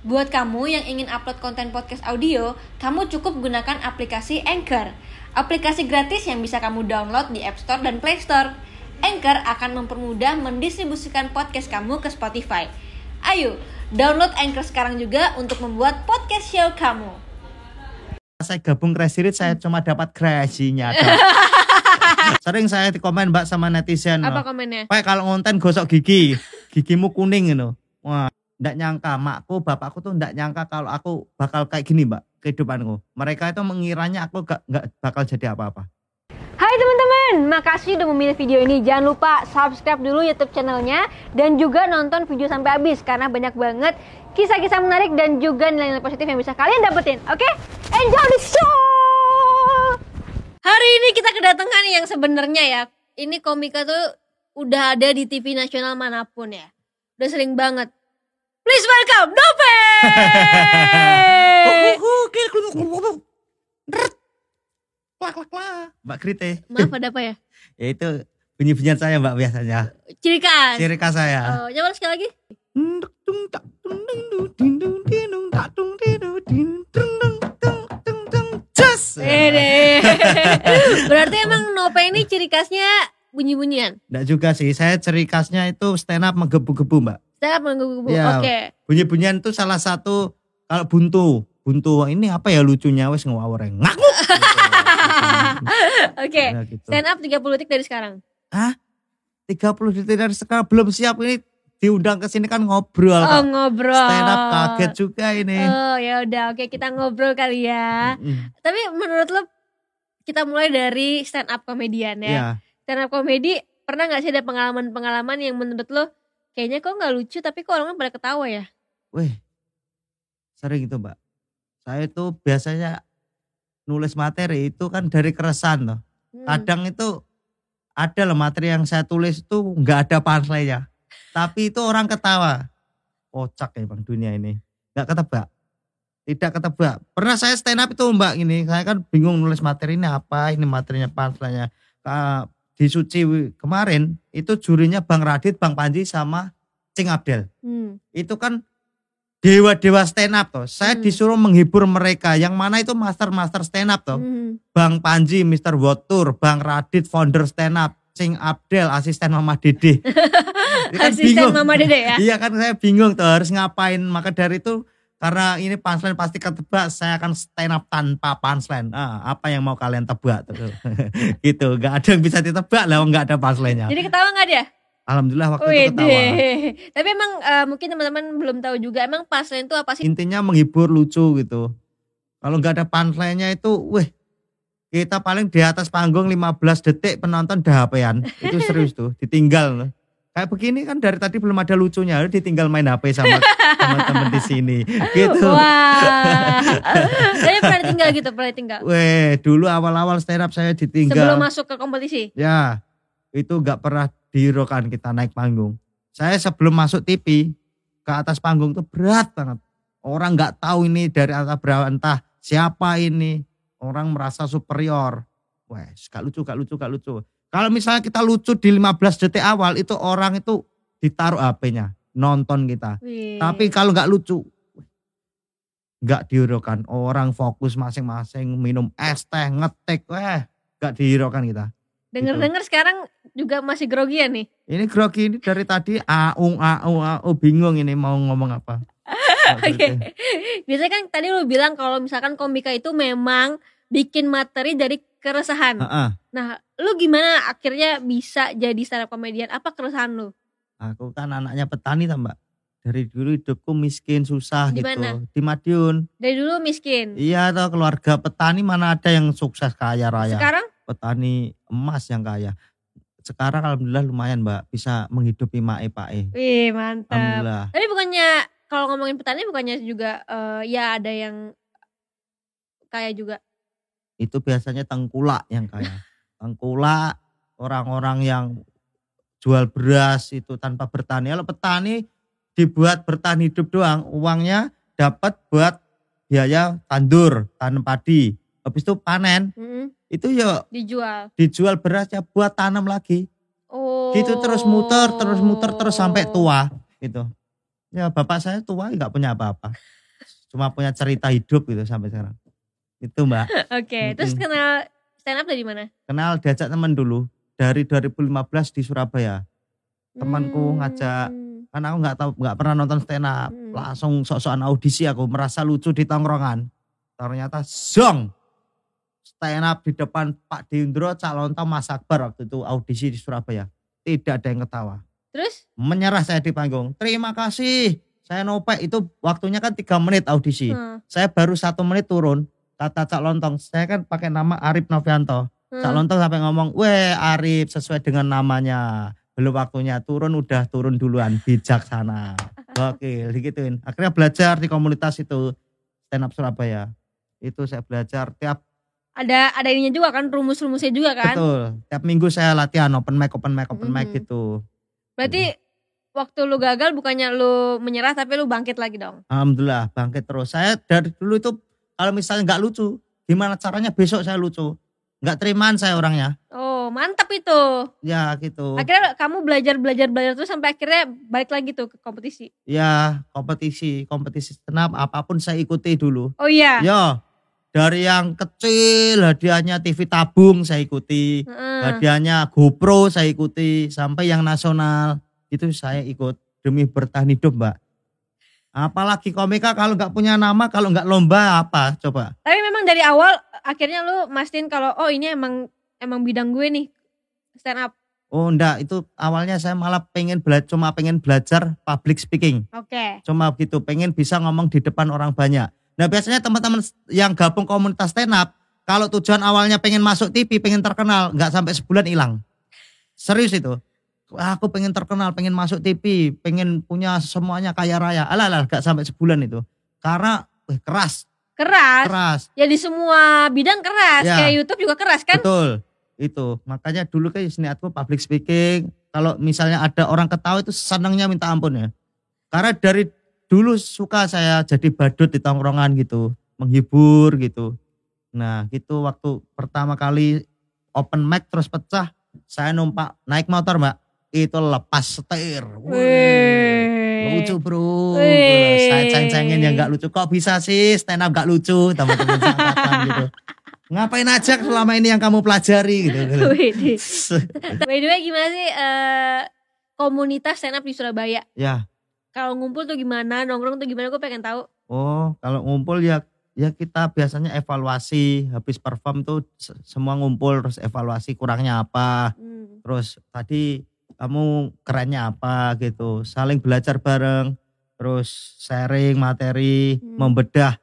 Buat kamu yang ingin upload konten podcast audio, kamu cukup gunakan aplikasi Anchor. Aplikasi gratis yang bisa kamu download di App Store dan Play Store. Anchor akan mempermudah mendistribusikan podcast kamu ke Spotify. Ayo, download Anchor sekarang juga untuk membuat podcast show kamu. saya gabung Crazy Rich saya cuma dapat dong. Sering saya di komen mbak sama netizen. Apa loh. komennya? Pak kalau ngonten gosok gigi, gigimu kuning gitu. Wah, ndak nyangka makku, bapakku tuh ndak nyangka kalau aku bakal kayak gini mbak kehidupanku. Mereka itu mengiranya aku gak, gak bakal jadi apa-apa. Hai teman-teman, makasih udah memilih video ini. Jangan lupa subscribe dulu YouTube channelnya dan juga nonton video sampai habis karena banyak banget kisah-kisah menarik dan juga nilai-nilai positif yang bisa kalian dapetin. Oke, enjoy the show. Hari ini kita kedatangan yang sebenarnya ya, ini komika tuh udah ada di TV nasional mana pun ya. Udah sering banget. Please welcome Nope. Klak, klak, klak. Mbak Krite. Maaf ada apa ya? Ya itu bunyi-bunyian saya mbak biasanya. Ciri khas. Ciri khas saya. Oh, coba sekali lagi. Berarti emang Nope ini ciri khasnya bunyi-bunyian. Nggak juga sih, saya ciri khasnya itu stand up menggebu-gebu mbak. Saya menggebu Iya. Oke. Bunyi-bunyian itu salah satu kalau buntu. Buntu ini apa ya lucunya wes ngawur ngaku. Oke. Ya, gitu. Stand up 30 detik dari sekarang. 30 detik dari sekarang belum siap ini diundang ke sini kan ngobrol. Oh, Kak. ngobrol. Stand up kaget juga ini. Oh, ya udah. Oke, kita ngobrol kali ya. Tapi menurut lo kita mulai dari stand up komedian ya. Iya. Stand up komedi pernah nggak sih ada pengalaman-pengalaman yang menurut lo kayaknya kok nggak lucu tapi kok orang pada ketawa ya? Wih, sering itu mbak. Saya itu biasanya nulis materi itu kan dari keresahan loh. Hmm. Kadang itu ada loh materi yang saya tulis itu nggak ada punchline-nya. Tapi itu orang ketawa. Kocak ya bang dunia ini. Nggak ketebak. Tidak ketebak. Pernah saya stand up itu mbak ini. Saya kan bingung nulis materi ini apa. Ini materinya punchline-nya. Di Suci kemarin itu jurinya Bang Radit, Bang Panji sama Cing Abdel Hmm. itu kan dewa-dewa stand up toh. Saya Hmm. disuruh menghibur mereka yang mana itu master-master stand up toh. Hmm. Bang Panji, Mr. Wotur, Bang Radit, founder stand up, Cing Abdel, asisten Mama Dede. Kan Asisten Mama Dede ya. Iya kan saya bingung tuh harus ngapain. Maka dari itu karena ini punchline pasti ketebak, saya akan stand up tanpa punchline. Ah, apa yang mau kalian tebak gitu, nggak ada yang bisa ditebak lah, nggak ada punchline-nya. Jadi ketawa nggak dia? Alhamdulillah waktu Wih itu ketawa. Tapi emang eh, mungkin teman-teman belum tahu juga emang punchline itu apa sih? intinya menghibur lucu gitu. Kalau nggak ada punchline-nya itu, weh, kita paling di atas panggung 15 detik penonton dahapean. Itu serius tuh, ditinggal loh. Kayak begini kan dari tadi belum ada lucunya, ditinggal main HP sama teman-teman di sini. Gitu. Wah. Tapi pernah tinggal gitu, pernah tinggal. Weh, dulu awal-awal stand up saya ditinggal. Sebelum masuk ke kompetisi. Ya, itu nggak pernah dihiraukan kita naik panggung. Saya sebelum masuk TV ke atas panggung tuh berat banget. Orang nggak tahu ini dari atas berapa entah siapa ini. Orang merasa superior. Wes, gak lucu, gak lucu, gak lucu. Kalau misalnya kita lucu di 15 detik awal itu orang itu ditaruh HP-nya nonton kita. Wih. Tapi kalau nggak lucu, nggak dihiraukan. Orang fokus masing-masing minum es teh ngetik, weh, nggak dihiraukan kita. denger-denger sekarang juga masih grogian nih. Ini grogi ini dari tadi aung aung aung bingung ini mau ngomong apa. Oke. Biasanya kan tadi lu bilang kalau misalkan komika itu memang bikin materi dari keresahan. Heeh. Nah, lu gimana akhirnya bisa jadi stand up comedian? Apa keresahan lu? Aku kan anaknya petani tambah. Dari dulu hidupku miskin susah Di gitu. mana? Di Madiun. Dari dulu miskin. Iya toh keluarga petani mana ada yang sukses kaya raya. Sekarang Petani emas yang kaya. Sekarang alhamdulillah lumayan mbak bisa menghidupi mae pae. wih mantap. Alhamdulillah. Tapi bukannya kalau ngomongin petani bukannya juga eh, ya ada yang kaya juga. Itu biasanya tengkulak yang kaya. tengkulak orang-orang yang jual beras itu tanpa bertani. Kalau petani dibuat bertahan hidup doang, uangnya dapat buat biaya tandur, tanam padi. Habis itu panen, Mm-mm. itu ya dijual. dijual berasnya buat tanam lagi. Oh. Gitu terus muter, terus muter terus sampai tua gitu. Ya bapak saya tua nggak punya apa-apa. Cuma punya cerita hidup gitu sampai sekarang. Itu mbak. Oke, terus Mm-mm. kenal stand up dari mana? Kenal diajak teman dulu. Dari 2015 di Surabaya. Temanku Hmm. ngajak. Kan aku nggak tahu nggak pernah nonton stand up. Hmm. Langsung sok-sokan audisi aku merasa lucu di tongkrongan. Ternyata zong. Stand up di depan Pak Dindro Cak Lontong Mas Akbar waktu itu audisi di Surabaya. Tidak ada yang ketawa. Terus? Menyerah saya di panggung. Terima kasih. Saya nopek itu waktunya kan tiga menit audisi. Hmm. Saya baru satu menit turun. Kata Cak Lontong, saya kan pakai nama Arif Novianto. Hmm. Cak Lontong sampai ngomong, weh Arif sesuai dengan namanya. Belum waktunya turun, udah turun duluan. Bijaksana. Oke, digituin. Akhirnya belajar di komunitas itu. Stand up Surabaya. Itu saya belajar tiap, Ada ada ininya juga kan, rumus-rumusnya juga kan? betul. Tiap minggu saya latihan open mic, open mic, open mic Mhm. gitu. Berarti waktu lu gagal bukannya lu menyerah tapi lu bangkit lagi dong. Alhamdulillah bangkit terus. Saya dari dulu itu kalau misalnya nggak lucu, gimana caranya besok saya lucu? Nggak terimaan saya orangnya. Oh, mantap itu. Ya gitu. Akhirnya kamu belajar belajar belajar terus sampai akhirnya balik lagi tuh ke kompetisi. Ya kompetisi, kompetisi up apa pun saya ikuti dulu. Oh iya. Ya dari yang kecil hadiahnya TV tabung saya ikuti, Heeh. hadiahnya GoPro saya ikuti, sampai yang nasional itu saya ikut demi bertahan hidup mbak. Apalagi komika kalau nggak punya nama, kalau nggak lomba apa coba? Tapi memang dari awal akhirnya lu mastiin kalau oh ini emang emang bidang gue nih stand up. Oh enggak, itu awalnya saya malah pengen belajar, cuma pengen belajar public speaking. Oke. Cuma begitu, pengen bisa ngomong di depan orang banyak. Nah biasanya teman-teman yang gabung komunitas stand up, kalau tujuan awalnya pengen masuk TV, pengen terkenal, nggak sampai sebulan hilang. Serius itu. Aku pengen terkenal, pengen masuk TV, pengen punya semuanya kaya raya. Alah, alah, nggak sampai sebulan itu. Karena wih, keras, Keras. keras. Ya di semua bidang keras. Ya. Kayak YouTube juga keras kan? Betul. Itu. Makanya dulu kayak niatku public speaking. Kalau misalnya ada orang ketawa itu senangnya minta ampun ya. Karena dari dulu suka saya jadi badut di tongkrongan gitu. Menghibur gitu. Nah gitu waktu pertama kali open mic terus pecah. Saya numpak naik motor mbak. Itu lepas setir. Wih. Lucu bro. Wih. Saya ceng-cengin yang gak lucu. Kok bisa sih stand up gak lucu. Teman-teman seangkatan gitu. Ngapain aja selama ini yang kamu pelajari gitu. Wih, di- By the way gimana sih eh, komunitas stand up di Surabaya? ya, Kalau ngumpul tuh gimana, nongkrong tuh gimana? Gue pengen tahu. oh kalau ngumpul ya ya kita biasanya evaluasi habis perform tuh se- semua ngumpul terus evaluasi kurangnya apa Hmm. terus tadi kamu kerennya apa gitu saling belajar bareng terus sharing materi Hmm. membedah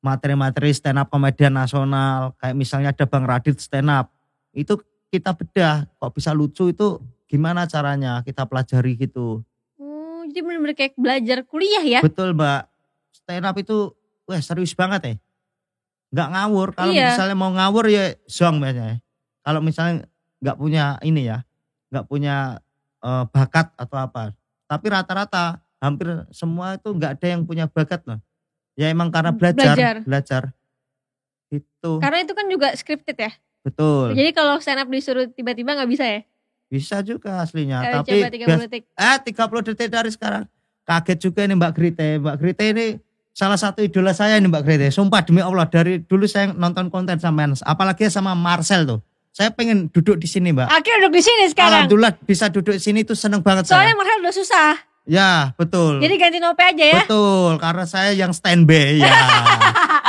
materi-materi stand up komedian nasional kayak misalnya ada Bang Radit stand up itu kita bedah kok bisa lucu itu gimana caranya kita pelajari gitu Oh, jadi bener-bener kayak belajar kuliah ya? Betul mbak. Stand up itu wah serius banget ya. Nggak ngawur. Kalau Iya. misalnya mau ngawur ya zong biasanya. Kalau misalnya nggak punya ini ya. Nggak punya eh, bakat atau apa. Tapi rata-rata hampir semua itu nggak ada yang punya bakat loh. Ya emang karena belajar. Belajar. Belajar. Itu Karena itu kan juga scripted ya. betul. Jadi kalau stand up disuruh tiba-tiba nggak bisa ya? Bisa juga aslinya. Eh, tapi coba 30 bias- detik. eh 30 detik dari sekarang. Kaget juga ini Mbak Grite. Mbak Grite ini salah satu idola saya ini Mbak Grite. Sumpah demi Allah dari dulu saya nonton konten sama apalagi sama Marcel tuh. Saya pengen duduk di sini Mbak. Akhirnya duduk di sini sekarang. Alhamdulillah bisa duduk di sini tuh seneng banget Soalnya saya. Marcel udah susah. Ya betul. Jadi ganti nope aja ya. Betul, karena saya yang standby ya.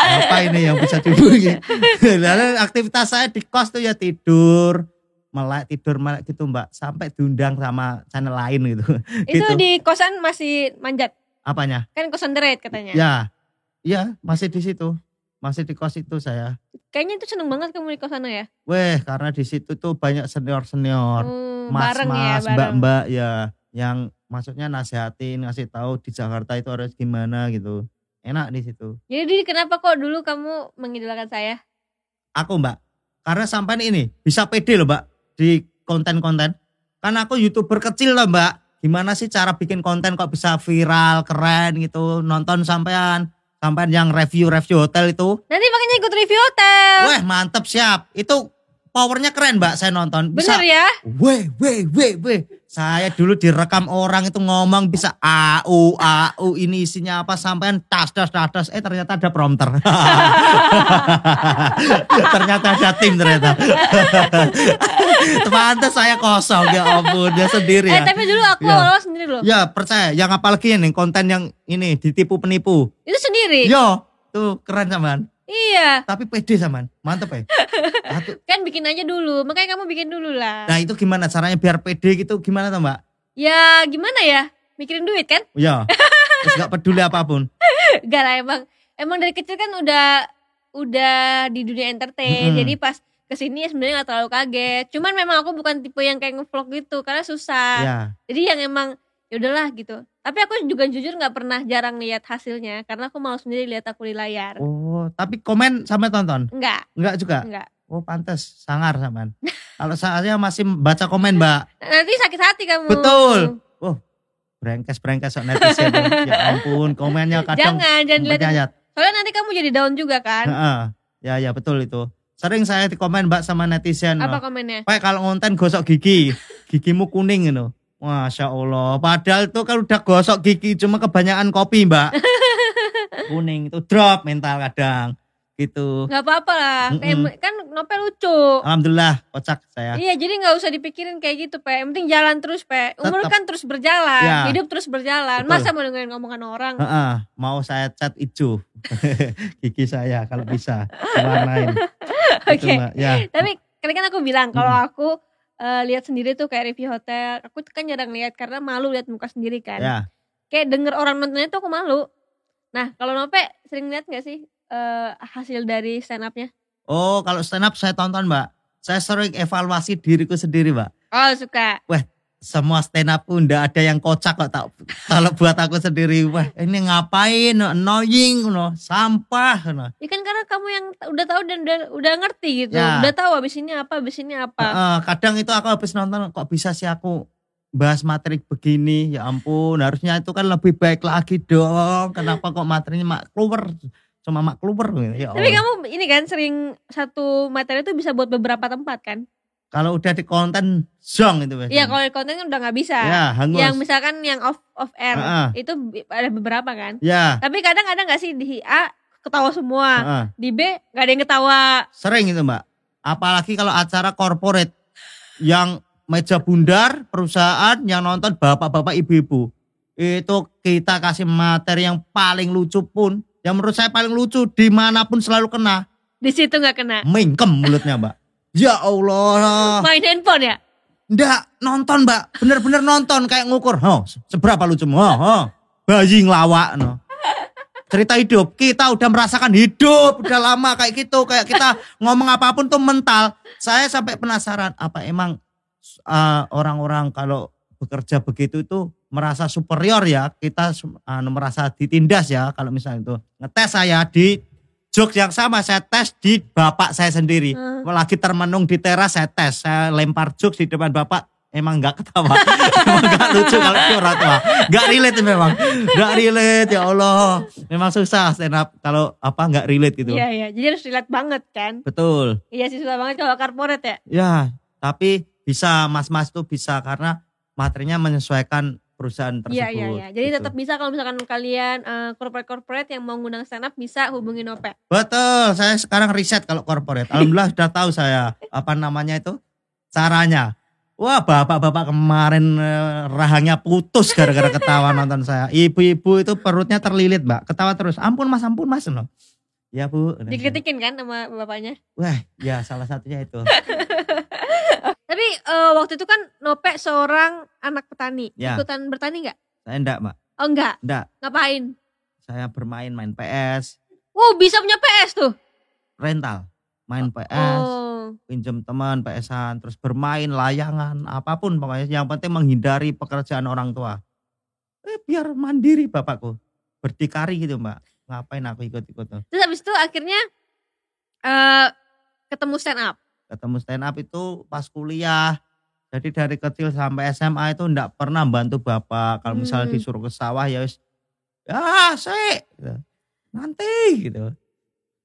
Apa ini yang bisa dihubungi? Lalu aktivitas saya di kos tuh ya tidur, melek tidur melek gitu mbak, sampai diundang sama channel lain gitu. Itu gitu. di kosan masih manjat. Apanya? Kan kosan Raid katanya. Ya, iya masih di situ, masih di kos itu saya. Kayaknya itu seneng banget kamu di kosan ya. Weh, karena di situ tuh banyak senior senior, Hmm, ya, mas, mbak bareng. mbak ya, yang maksudnya nasihatin, ngasih tahu di Jakarta itu harus gimana gitu. Enak di situ. Jadi kenapa kok dulu kamu mengidolakan saya? aku mbak karena sampai ini bisa pede loh mbak di konten-konten kan aku youtuber kecil loh mbak gimana sih cara bikin konten kok bisa viral keren gitu nonton sampean sampean yang review-review hotel itu Nanti makanya ikut review hotel. weh mantep siap itu powernya keren mbak saya nonton bisa Bener ya? weh weh weh weh Saya dulu direkam orang itu ngomong bisa au au ini isinya apa sampean tas tas tas tas eh ternyata ada prompter. ternyata ada tim ternyata. Pantes saya kosong ya ampun dia sendiri Eh ya. tapi dulu aku Ya. sendiri loh. Ya percaya yang apalagi nih konten yang ini ditipu penipu. Itu sendiri. Yo tuh keren saman. Iya. Tapi pede saman mantep ya. Kan bikin aja dulu. Makanya kamu bikin dulu lah. Nah itu gimana caranya biar pede gitu gimana tuh mbak? Ya gimana ya? Mikirin duit kan? Ya, terus gak peduli apa pun. Gak lah emang. Emang dari kecil kan udah udah di dunia entertain. Mm-mm. Jadi pas ke sini ya sebenarnya gak terlalu kaget. Cuman memang aku bukan tipe yang kayak ngevlog gitu karena susah. Ya, Jadi yang emang ya udahlah gitu. Tapi aku juga jujur nggak pernah jarang lihat hasilnya karena aku mau sendiri lihat aku di layar. oh tapi komen sampai tonton? Enggak, Enggak juga? enggak. Oh pantes, sangar saman. Kalau saya masih baca komen mbak, Nanti sakit hati kamu. Betul. brengkes brengkes sok netizen. ya ampun, komennya kadang Jangan, jangan dilihat. Soalnya nanti kamu jadi down juga kan. Heeh. Ya ya betul itu. Sering saya di komen mbak sama netizen. Apa no. komennya? Pak kalau ngonten gosok gigi, gigimu kuning gitu. Masya Allah. Padahal itu kan udah gosok gigi cuma kebanyakan kopi mbak. kuning itu drop mental kadang gitu. Nggak apa-apa lah. Mm-mm. Kayak- kan Nopel lucu. Alhamdulillah kocak saya. Iya, jadi nggak usah dipikirin kayak gitu, Pe. Yang penting jalan terus, Pe. Umur Tetap. kan terus berjalan, Ya. hidup terus berjalan. Betul. Masa mau dengerin ngomongan orang? Heeh, mau saya cat hijau gigi saya kalau bisa diwarnain. Gitu, Oke. Mbak. Ya. Tapi kali kan aku bilang kalau Mm. aku eh, lihat sendiri tuh kayak review hotel, aku kan jarang lihat karena malu lihat muka sendiri kan. Ya. Kayak denger orang nontonnya tuh aku malu. Nah, kalau Nope sering lihat nggak sih eh, hasil dari stand up-nya? Oh, kalau stand up saya tonton, Mbak. Saya sering evaluasi diriku sendiri, Mbak. Oh, suka. Semua stand up pun ndak ada yang kocak kok tak kalau buat aku sendiri, wah ini ngapain, annoying, no, sampah, no. Ya kan karena kamu yang udah tahu dan udah, udah ngerti gitu. Ya. Udah tahu abis ini apa, abis ini apa. Heeh, kadang itu aku habis nonton kok bisa sih aku bahas materi begini ya ampun harusnya itu kan lebih baik lagi dong kenapa kok materinya mak keluar cuma mak keluar gitu ya Tapi Allah. kamu ini kan sering satu materi itu bisa buat beberapa tempat kan? Kalau udah di konten zong itu biasanya. Iya, kalau di konten kan udah nggak bisa. ya hangus Yang misalkan yang off off air Heeh. itu bi- ada beberapa kan. ya Tapi kadang ada nggak sih di A ketawa semua, heeh. di B nggak ada yang ketawa. sering itu mbak apalagi kalau acara corporate yang meja bundar perusahaan yang nonton bapak-bapak ibu-ibu itu kita kasih materi yang paling lucu pun yang menurut saya paling lucu di mana pun selalu kena Di situ nggak kena. mingkem mulutnya mbak ya Allah. Main handphone ya? ndak nonton mbak. Bener-bener nonton kayak ngukur. Oh seberapa lucumu oh, oh. bayi ngelawak no. Cerita hidup. Kita udah merasakan hidup. Udah lama kayak gitu. Kayak kita ngomong apa pun tuh mental. Saya sampai penasaran apa emang uh, orang-orang kalau bekerja begitu itu merasa superior ya? Kita uh, merasa ditindas ya? Kalau misalnya itu ngetes saya di jokes yang sama saya tes di bapak saya sendiri Hmm. lagi termenung di teras saya tes saya lempar jokes di depan bapak emang nggak ketawa emang nggak lucu kalau di orang tua nggak relate memang nggak relate ya Allah memang susah stand up kalau apa nggak relate gitu Iya iya. Jadi harus relate banget kan? betul Iya sih susah banget kalau corporate ya. ya tapi bisa mas-mas tuh bisa karena materinya menyesuaikan perusahaan tersebut Iya iya iya. Jadi gitu. tetap bisa kalau misalkan kalian corporate corporate yang mau ngundang stand up bisa hubungi Nope. betul saya sekarang riset kalau corporate alhamdulillah sudah tahu saya apa namanya itu caranya Wah bapak-bapak kemarin eh, rahangnya putus gara-gara ketawa nonton saya. Ibu-ibu itu perutnya terlilit mbak, ketawa terus. Ampun mas, ampun mas. No. Ya bu. Dikritikin kan sama bapaknya. Wah ya salah satunya itu. Tapi eh, waktu itu kan Nope seorang anak petani. Ya. Ikutan bertani nggak? Saya enggak mbak, Oh enggak. enggak. Ngapain? Saya bermain main PS, Wow bisa punya PS tuh. rental. Main PS, Oh. pinjam teman PS-an, terus bermain layangan, apa pun pokoknya. Yang penting menghindari pekerjaan orang tua. Eh biar mandiri bapakku. Berdikari gitu mbak. Ngapain aku ikut-ikut tuh. Terus habis itu akhirnya eh ketemu stand up. Ketemu stand up itu pas kuliah. Jadi dari kecil sampai SMA itu enggak pernah bantu bapak. Kalau misalnya Hmm. disuruh ke sawah ya wis ya sih gitu. nanti gitu.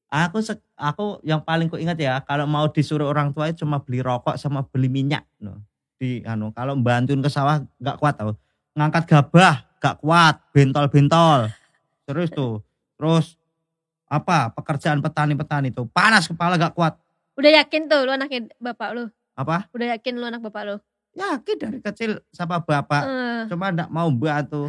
Aku aku yang paling ku ingat ya kalau mau disuruh orang tua itu cuma beli rokok sama beli minyak. no. di anu kalau bantuin ke sawah nggak kuat tau ngangkat gabah nggak kuat bentol-bentol terus tuh terus apa pekerjaan petani-petani tuh panas kepala nggak kuat Udah yakin tuh lu anaknya bapak lu? apa? Udah yakin lu anak bapak lu? yakin dari kecil sama bapak. Eh, cuma nggak mau bantu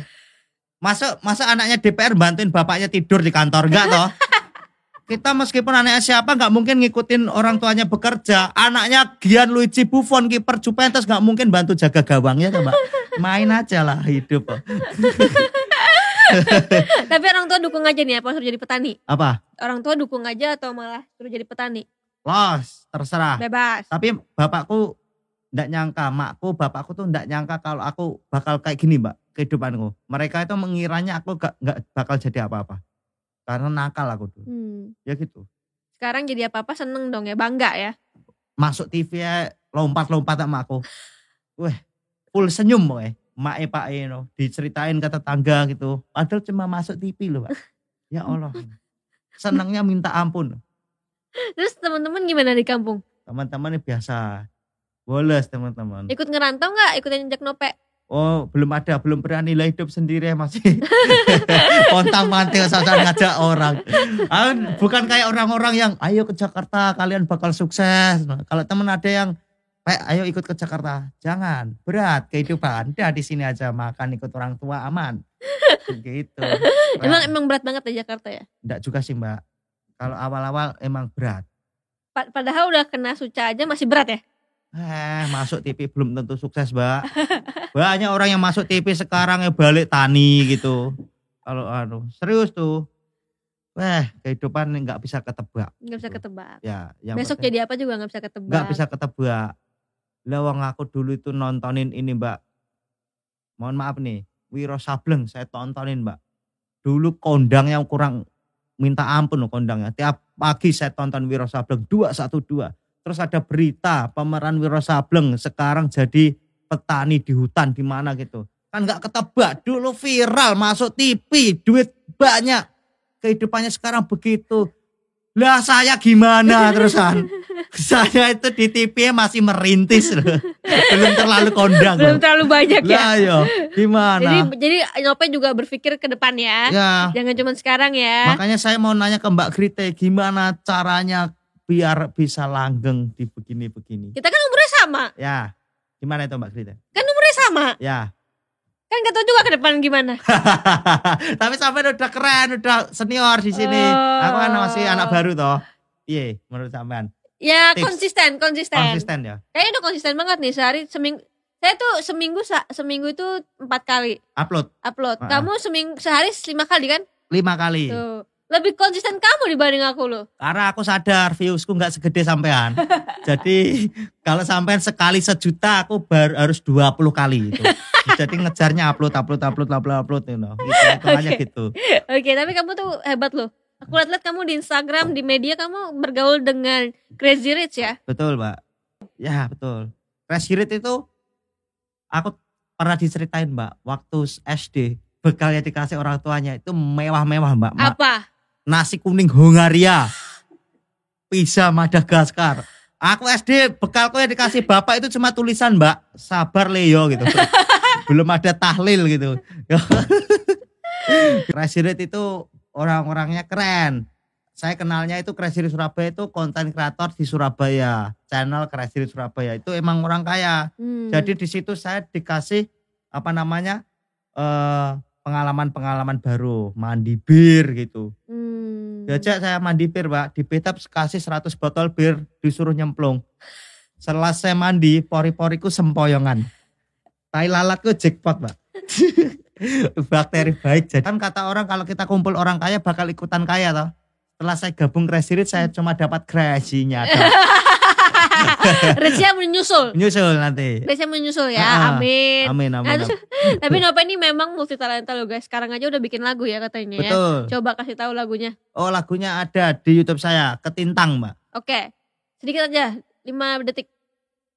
masa masa anaknya DPR bantuin bapaknya tidur di kantor? Enggak toh. Kita meskipun anaknya siapa nggak mungkin ngikutin orang tuanya bekerja. Anaknya Gianluigi Buffon kiper Juventus nggak mungkin bantu jaga gawangnya coba main aja lah hidup Tapi orang tua dukung aja nih apa suruh jadi petani? apa? Orang tua dukung aja atau malah suruh jadi petani? Los terserah Bebas. tapi bapakku ndak nyangka makku bapakku tuh ndak nyangka kalau aku bakal kayak gini mbak kehidupanku mereka itu mengiranya aku gak, nggak bakal jadi apa-apa karena nakal aku dulu Hmm. ya gitu Sekarang jadi apa-apa seneng dong ya, bangga ya. masuk TV ya lompat-lompat sama aku. Wah, full senyum boy. Mak Pak no, diceritain ke tetangga gitu. Padahal cuma masuk TV loh, Pak. Ya Allah. Senangnya minta ampun. Terus teman-teman gimana di kampung? Teman-teman ini biasa. Boles teman-teman. Ikut ngerantau nggak? Ikut injak nope? Oh, belum ada, belum pernah nilai hidup sendiri masih. Pontang panting saja ngajak orang. Ah, Bukan kayak orang-orang yang ayo ke Jakarta kalian bakal sukses. Nah, Kalau temen ada yang kayak ayo ikut ke Jakarta, jangan berat kehidupan. Udah di sini aja makan ikut orang tua aman. Gitu. Emang emang berat banget di Jakarta ya? enggak juga sih mbak. Kalau awal-awal emang berat. Pa- Padahal udah kena suca aja masih berat ya? Eh, masuk TV belum tentu sukses, Mbak. Banyak orang yang masuk TV sekarang ya balik tani gitu. Kalau anu, serius tuh. Wah, kehidupan nggak bisa ketebak. Nggak bisa ketebak. Ya, yang Besok penting- jadi apa juga nggak bisa ketebak. nggak bisa ketebak. Lah wong aku dulu itu nontonin ini, Mbak. Mohon maaf nih, Wiro Sableng saya tontonin, Mbak. Dulu kondang yang kurang minta ampun loh kondangnya. Tiap pagi saya tonton Wiro Sableng 212. Terus ada berita pemeran Wiro Sableng sekarang jadi petani di hutan di mana gitu. Kan nggak ketebak, dulu viral masuk TV, duit banyak. Kehidupannya sekarang begitu. Lah saya gimana terusan? saya itu di TV masih merintis loh. Belum terlalu kondang. Belum loh. terlalu banyak ya. Lah yo, Jadi gimana? jadi Nope juga berpikir ke depan ya. ya, Jangan cuma sekarang ya. makanya saya mau nanya ke Mbak Grite gimana caranya biar bisa langgeng di begini-begini. Kita kan umurnya sama. Ya, gimana itu Mbak Grite? Kan umurnya sama. Ya. Kan gak tahu juga ke depan gimana. Tapi sampai udah keren, udah senior di sini. Oh. Aku kan masih anak baru toh. Iya, menurut sampean. Ya Tips. konsisten, konsisten. Konsisten ya. Kayaknya udah konsisten banget nih sehari seminggu. Saya tuh seminggu seminggu itu empat kali Upload upload. Kamu seminggu sehari lima kali kan? lima kali. Tuh. Lebih konsisten kamu dibanding aku loh. Karena aku sadar viewsku nggak segede sampean. Jadi kalau sampean sekali sejuta aku baru harus 20 kali itu. Jadi ngejarnya upload upload upload upload upload you know. Gitu, hitungannya Oke. gitu. Oke, tapi kamu tuh hebat loh. Aku lihat-lihat kamu di Instagram, di media kamu bergaul dengan Crazy Rich ya. Betul, Mbak. Ya, betul. Crash Grit itu aku pernah diceritain, Mbak, waktu SD bekalnya dikasih orang tuanya itu mewah-mewah, Mbak. Apa? Nasi kuning Hongaria. Pizza Madagaskar. Aku SD bekalku yang dikasih bapak itu cuma tulisan, Mbak. Sabar Leo gitu. Belum ada tahlil gitu. Crazy Rich itu orang-orangnya keren. Saya kenalnya itu Crazy Rich Surabaya itu konten kreator di Surabaya. Channel Crazy Rich Surabaya itu emang orang kaya. Hmm. Jadi di situ saya dikasih apa namanya? eh pengalaman-pengalaman baru, mandi bir gitu. Hmm. Diajak saya mandi bir, Pak. Di betap kasih 100 botol bir, disuruh nyemplung. Setelah saya mandi, pori-poriku sempoyongan. Tai lalatku jackpot, Pak. Bakteri baik. Jadi kan kata orang kalau kita kumpul orang kaya bakal ikutan kaya toh. Setelah saya gabung Rich, saya cuma dapat crazy-nya. Rezeki menyusul. Nyusul nanti. Rezeki menyusul ya. Ah, Amin. Amin, Nah, amin. terus- amin. Tapi Nova ini memang multi talenta loh guys. Sekarang aja udah bikin lagu ya katanya ya. Betul. Coba kasih tahu lagunya. Oh lagunya ada di YouTube saya, Ketintang, Mbak. Oke. Sedikit aja. 5 detik.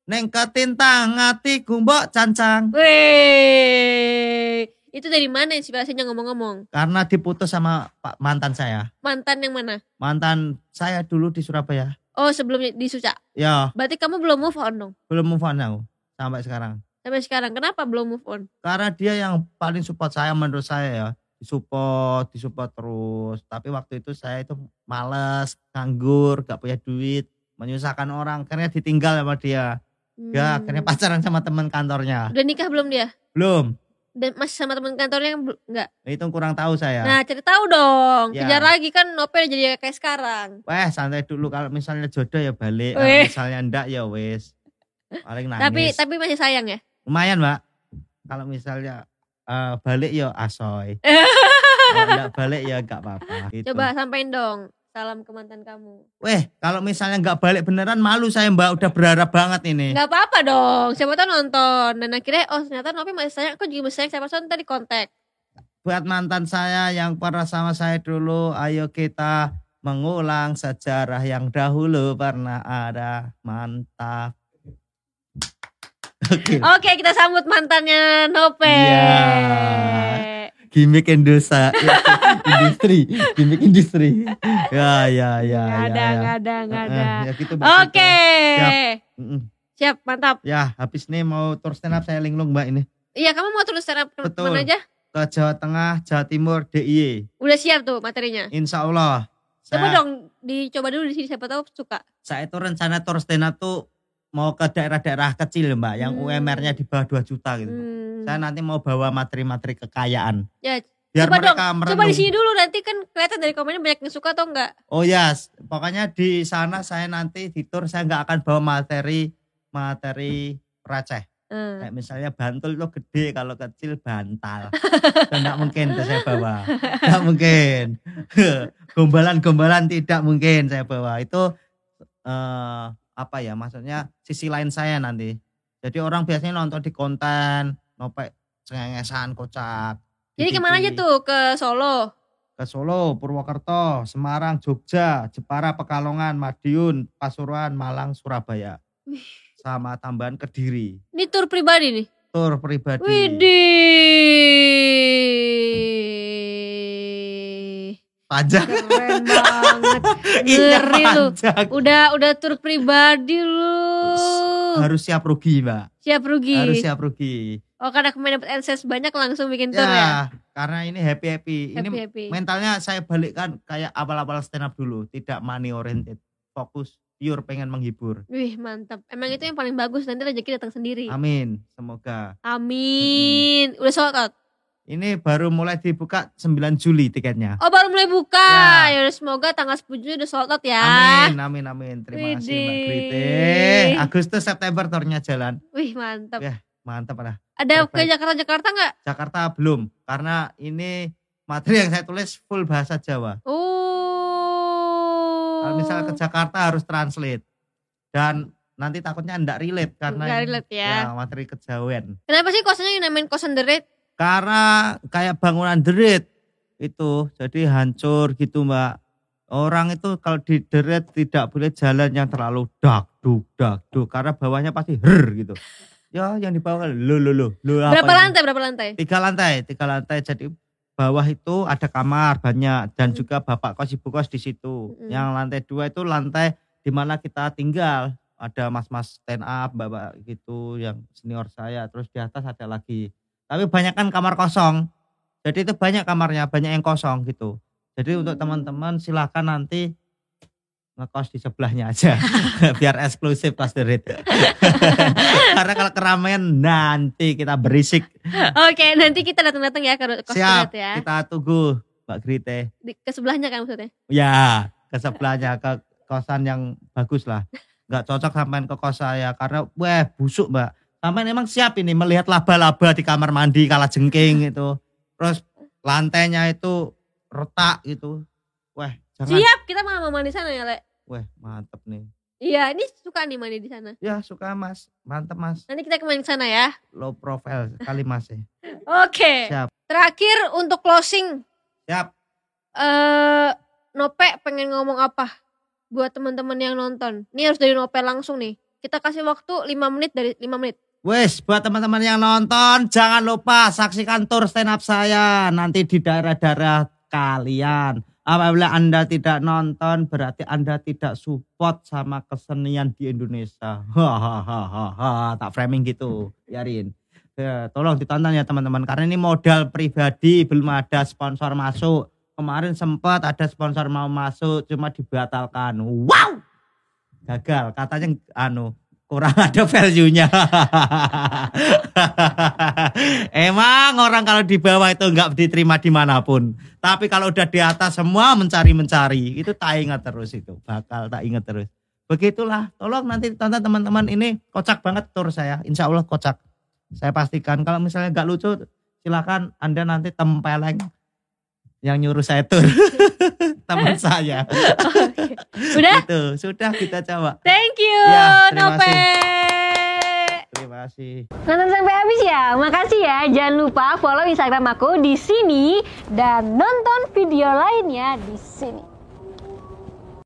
Neng ketintang hatiku mbok cancang. Wih. Itu dari mana inspirasinya ngomong-ngomong? Karena diputus sama pak mantan saya. Mantan yang mana? Mantan saya dulu di Surabaya. Oh sebelumnya di Suca. Ya, Berarti kamu belum move on dong? belum move on aku. sampai sekarang. Sampai sekarang kenapa belum move on? Karena dia yang paling support saya menurut saya ya. Disupport, disupport terus. Tapi waktu itu saya itu males, nganggur, gak punya duit, menyusahkan orang. Karena ditinggal sama dia. Ya, Hmm. akhirnya pacaran sama teman kantornya. Udah nikah belum dia? Belum. Dan masih sama teman kantornya yang enggak? Itu kurang tahu saya. Nah, cari tahu dong. Ya. Kejar lagi kan Nopel jadi kayak sekarang. Weh, santai dulu kalau misalnya jodoh ya balik, kalau misalnya enggak ya wes. Paling nangis. Tapi tapi masih sayang ya. lumayan, Mbak. Kalau misalnya eh, balik ya asoy. Kalau enggak balik ya enggak apa-apa. gitu. Coba sampein dong salam ke mantan kamu. Weh, kalau misalnya enggak balik beneran malu saya, Mbak. Udah berharap banget ini. Nggak apa-apa dong. Siapa tahu nonton dan akhirnya oh ternyata Nopi masih sayang. Aku juga masih sayang siapa tahu tadi kontak. Buat mantan saya yang pernah sama saya dulu, ayo kita mengulang sejarah yang dahulu pernah ada. Mantap. Oke. Oke, kita sambut mantannya Nope. Iya. Gimmick Indosa ya, industri gimmick industri ya ya ya Nggak ada, ya, nggak ada, nggak ada. ya gitu, Oke. Siap. Mm-mm. Siap, mantap. ya habis ini mau tour stand up saya linglung mbak ini Iya, kamu mau tulis stand up ke Betul. mana aja? ke Jawa Tengah Jawa Timur DIY Udah siap tuh materinya. Insya Allah Coba saya, dong dicoba dulu di sini siapa tahu suka. saya itu rencana tour stand up tuh mau ke daerah-daerah kecil mbak yang Hmm. UMR-nya di bawah 2 juta gitu Hmm. saya nanti mau bawa materi-materi kekayaan Ya, biar coba dong, mereka merenung Coba di sini dulu nanti kan kelihatan dari komennya banyak yang suka atau enggak. Oh ya, s- pokoknya di sana saya nanti di tour saya nggak akan bawa materi materi receh. Hmm. Kayak misalnya bantul itu gede, kalau kecil bantal. Tidak mungkin saya bawa. Tidak mungkin. Gombalan-gombalan tidak mungkin saya bawa. Itu eh, apa ya? Maksudnya sisi lain saya nanti. Jadi orang biasanya nonton di konten, nopek cengengesan kocak. di Jadi ke mana aja tuh? Ke Solo. ke Solo, Purwokerto, Semarang, Jogja, Jepara, Pekalongan, Madiun, Pasuruan, Malang, Surabaya. Sama tambahan Kediri. Ini tur pribadi nih. Tur pribadi. Widih. Panjang. Keren banget. Ngeri lu. Udah udah tur pribadi lu. Harus siap rugi, Mbak. Siap rugi. Harus siap rugi. Oh karena kemarin dapat NSS banyak langsung bikin tur ya. Ya, karena ini happy-happy. Ini Happy mentalnya saya balikkan kayak awal-awal stand up dulu. Tidak money oriented. Fokus, pure pengen menghibur. Wih mantap. Emang itu yang paling bagus nanti rezeki datang sendiri. Amin. Semoga. Amin. Udah sold out. Ini baru mulai dibuka 9 Juli tiketnya. Oh baru mulai buka. Ya. Ya udah semoga tanggal 10 Juli udah sold out ya. Amin, amin, amin. Terima kasih Mbak Widih. Grite. Agustus September turnya jalan. Wih mantap. Ya. Mantap lah. Ada ke terbaik. Jakarta Jakarta nggak? Jakarta belum karena ini materi yang saya tulis full bahasa Jawa. Oh. Kalau misalnya ke Jakarta harus translate. Dan nanti takutnya enggak relate karena Nggak ini- relate ya. materi kejawen. Kenapa sih kosannya yang namain kosan The Red? Karena kayak bangunan derit itu jadi hancur gitu Mbak. Orang itu kalau di deret tidak boleh jalan yang terlalu dak duk dak duk karena bawahnya pasti her gitu. Ya yang di bawah lo lo lo lo apa Berapa ini? lantai? Berapa lantai? Tiga lantai, tiga lantai. Jadi bawah itu ada kamar banyak dan Hmm. juga bapak kos ibu kos di situ. Mm-mm. Yang lantai dua itu lantai di mana kita tinggal. Ada mas-mas stand up, bapak gitu yang senior saya. Terus di atas ada lagi. Tapi banyak kan kamar kosong. Jadi itu banyak kamarnya, banyak yang kosong gitu. Jadi untuk Hmm. teman-teman silakan nanti ngekos di sebelahnya aja biar eksklusif pas the rate. Karena kalau keramaian nanti kita berisik. Oke, nanti kita datang-datang ya ke kos Siap, ya. kita tunggu Mbak Grite. Di, ke sebelahnya kan maksudnya. Ya, ke sebelahnya ke kosan yang bagus lah. Nggak cocok sampean ke kos saya karena weh busuk Mbak. Sampean emang siap ini melihat laba-laba di kamar mandi kala jengking itu. Terus lantainya itu retak gitu. Weh, jangan. Siap, kita mau mandi sana ya, Le. Weh, mantep nih. Iya, ini suka nih mandi di sana. Ya suka mas, mantep mas. Nanti kita kemarin ke sana ya. Low profile sekali mas ya. Oke. Siap. Terakhir untuk closing, Siap. eh Nope pengen ngomong apa buat teman-teman yang nonton? Ini harus dari Nope langsung nih. Kita kasih waktu 5 menit dari 5 menit. Wes, buat teman-teman yang nonton, jangan lupa saksikan tour stand up saya nanti di daerah-daerah kalian. Apabila Anda tidak nonton berarti Anda tidak support sama kesenian di Indonesia. Hahaha, tak framing gitu, biarin. Ya, tolong ditonton ya teman-teman karena ini modal pribadi belum ada sponsor masuk. Kemarin sempat ada sponsor mau masuk cuma dibatalkan. Wow! Gagal katanya anu kurang ada value-nya. Emang orang kalau di bawah itu nggak diterima di mana pun. Tapi kalau udah di atas semua mencari-mencari. Itu tak ingat terus itu. Bakal tak ingat terus. Begitulah. Tolong nanti tonton teman-teman ini kocak banget tur saya. Insya Allah kocak. Saya pastikan. Kalau misalnya nggak lucu silakan Anda nanti tempeleng yang nyuruh saya tur. Teman saya. Oke. Udah? Itu sudah kita coba. Thank you, Ya, terima Nope. Terima kasih. Nonton sampai habis ya. Makasih ya. Jangan lupa follow Instagram aku di sini dan nonton video lainnya di sini.